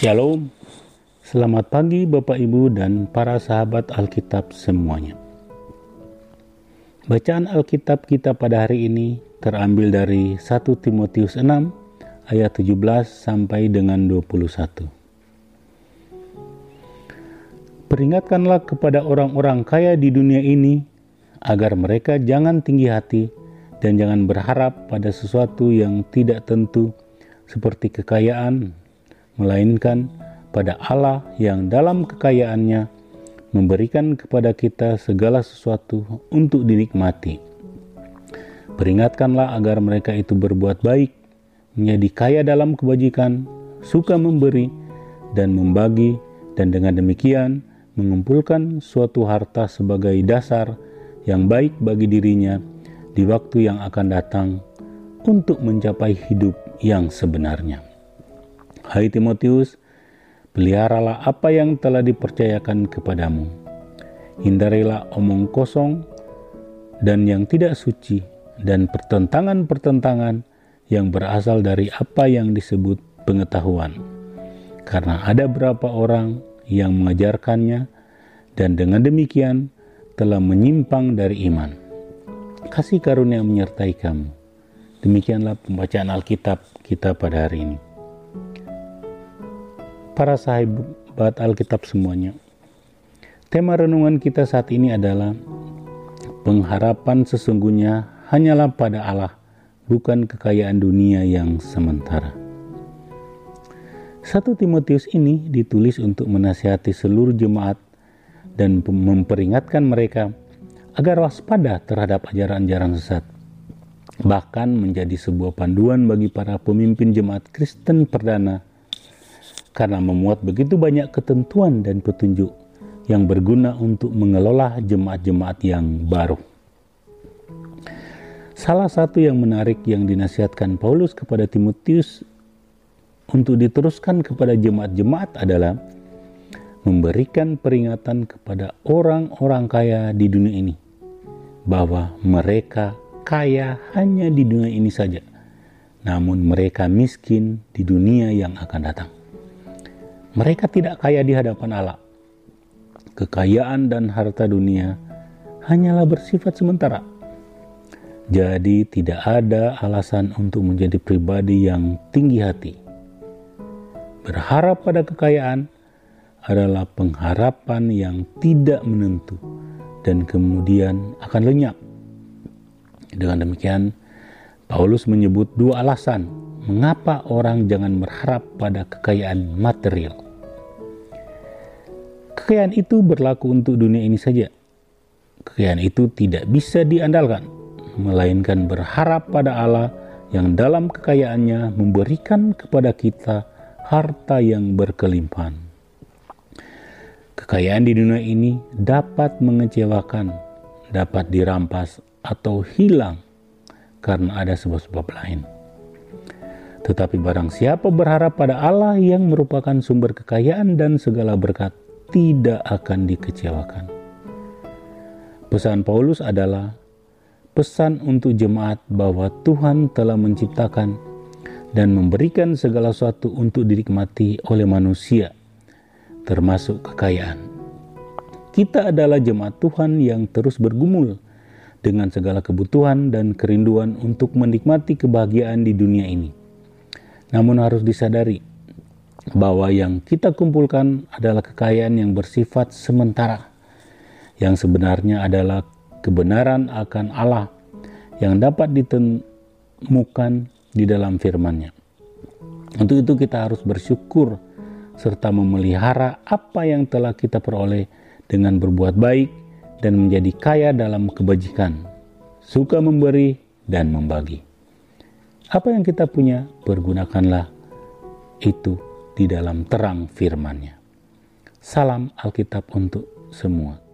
Shalom, selamat pagi Bapak Ibu dan para sahabat Alkitab semuanya. Bacaan Alkitab kita pada hari ini terambil dari 1 Timotius 6 ayat 17 sampai dengan 21. Peringatkanlah kepada orang-orang kaya di dunia ini agar mereka jangan tinggi hati dan jangan berharap pada sesuatu yang tidak tentu seperti kekayaan, melainkan pada Allah yang dalam kekayaannya memberikan kepada kita segala sesuatu untuk dinikmati. Peringatkanlah agar mereka itu berbuat baik, menjadi kaya dalam kebajikan, suka memberi, dan membagi, dan dengan demikian mengumpulkan suatu harta sebagai dasar yang baik bagi dirinya di waktu yang akan datang untuk mencapai hidup yang sebenarnya. Hai Timotius, peliharalah apa yang telah dipercayakan kepadamu. Hindarilah omong kosong dan yang tidak suci dan pertentangan-pertentangan yang berasal dari apa yang disebut pengetahuan. Karena ada beberapa orang yang mengajarkannya dan dengan demikian telah menyimpang dari iman. Kasih karunia menyertai kamu. Demikianlah pembacaan Alkitab kita pada hari ini para sahabat Alkitab semuanya. Tema renungan kita saat ini adalah pengharapan sesungguhnya hanyalah pada Allah, bukan kekayaan dunia yang sementara. Satu Timotius ini ditulis untuk menasihati seluruh jemaat dan memperingatkan mereka agar waspada terhadap ajaran-ajaran sesat. Bahkan menjadi sebuah panduan bagi para pemimpin jemaat Kristen perdana karena memuat begitu banyak ketentuan dan petunjuk yang berguna untuk mengelola jemaat-jemaat yang baru. Salah satu yang menarik yang dinasihatkan Paulus kepada Timotius untuk diteruskan kepada jemaat-jemaat adalah memberikan peringatan kepada orang-orang kaya di dunia ini bahwa mereka kaya hanya di dunia ini saja, namun mereka miskin di dunia yang akan datang. Mereka tidak kaya di hadapan Allah. Kekayaan dan harta dunia hanyalah bersifat sementara. Jadi, tidak ada alasan untuk menjadi pribadi yang tinggi hati. Berharap pada kekayaan adalah pengharapan yang tidak menentu dan kemudian akan lenyap. Dengan demikian, Paulus menyebut dua alasan mengapa orang jangan berharap pada kekayaan material. Kekayaan itu berlaku untuk dunia ini saja. Kekayaan itu tidak bisa diandalkan, melainkan berharap pada Allah yang dalam kekayaannya memberikan kepada kita harta yang berkelimpahan. Kekayaan di dunia ini dapat mengecewakan, dapat dirampas atau hilang karena ada sebab-sebab lain. Tetapi barang siapa berharap pada Allah yang merupakan sumber kekayaan dan segala berkat, tidak akan dikecewakan. Pesan Paulus adalah pesan untuk jemaat bahwa Tuhan telah menciptakan dan memberikan segala sesuatu untuk dinikmati oleh manusia, termasuk kekayaan. Kita adalah jemaat Tuhan yang terus bergumul dengan segala kebutuhan dan kerinduan untuk menikmati kebahagiaan di dunia ini. Namun harus disadari bahwa yang kita kumpulkan adalah kekayaan yang bersifat sementara, yang sebenarnya adalah kebenaran akan Allah yang dapat ditemukan di dalam firman-Nya. Untuk itu kita harus bersyukur serta memelihara apa yang telah kita peroleh dengan berbuat baik dan menjadi kaya dalam kebajikan, suka memberi dan membagi. Apa yang kita punya, pergunakanlah itu di dalam terang firman-Nya. Salam Alkitab untuk semua.